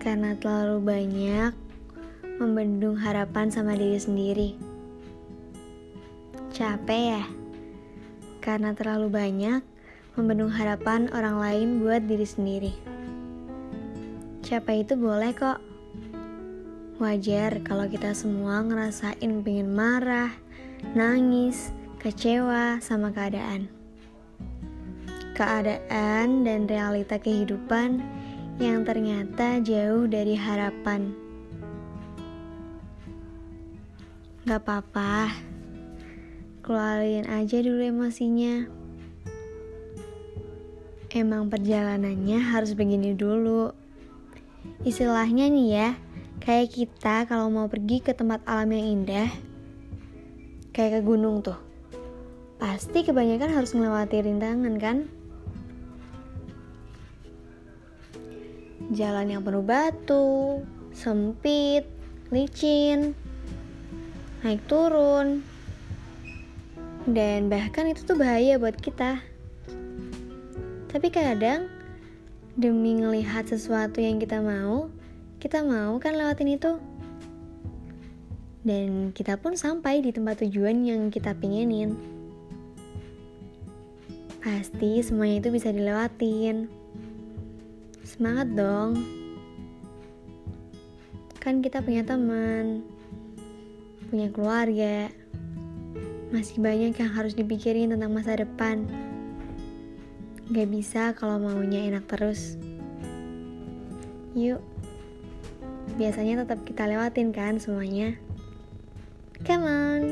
karena terlalu banyak membendung harapan sama diri sendiri. Capek ya? Karena terlalu banyak membendung harapan orang lain buat diri sendiri. Capek itu boleh kok. Wajar kalau kita semua ngerasain pengen marah, nangis, kecewa sama keadaan. Keadaan dan realita kehidupan yang ternyata jauh dari harapan. Gak apa-apa, keluarin aja dulu emosinya. Emang perjalanannya harus begini dulu. Istilahnya nih ya, Kayak kita kalau mau pergi ke tempat alam yang indah, kayak ke gunung tuh. Pasti kebanyakan harus melewati rintangan kan? Jalan yang penuh batu, sempit, licin, naik turun, dan bahkan itu tuh bahaya buat kita. Tapi kadang demi ngelihat sesuatu yang kita mau, kita mau kan lewatin itu? Dan kita pun sampai di tempat tujuan yang kita pengenin. Pasti semuanya itu bisa dilewatin. Semangat dong. Kan kita punya teman, punya keluarga. Masih banyak yang harus dipikirin tentang masa depan. Gak bisa kalau maunya enak terus. Yuk biasanya tetap kita lewatin kan semuanya. Come on.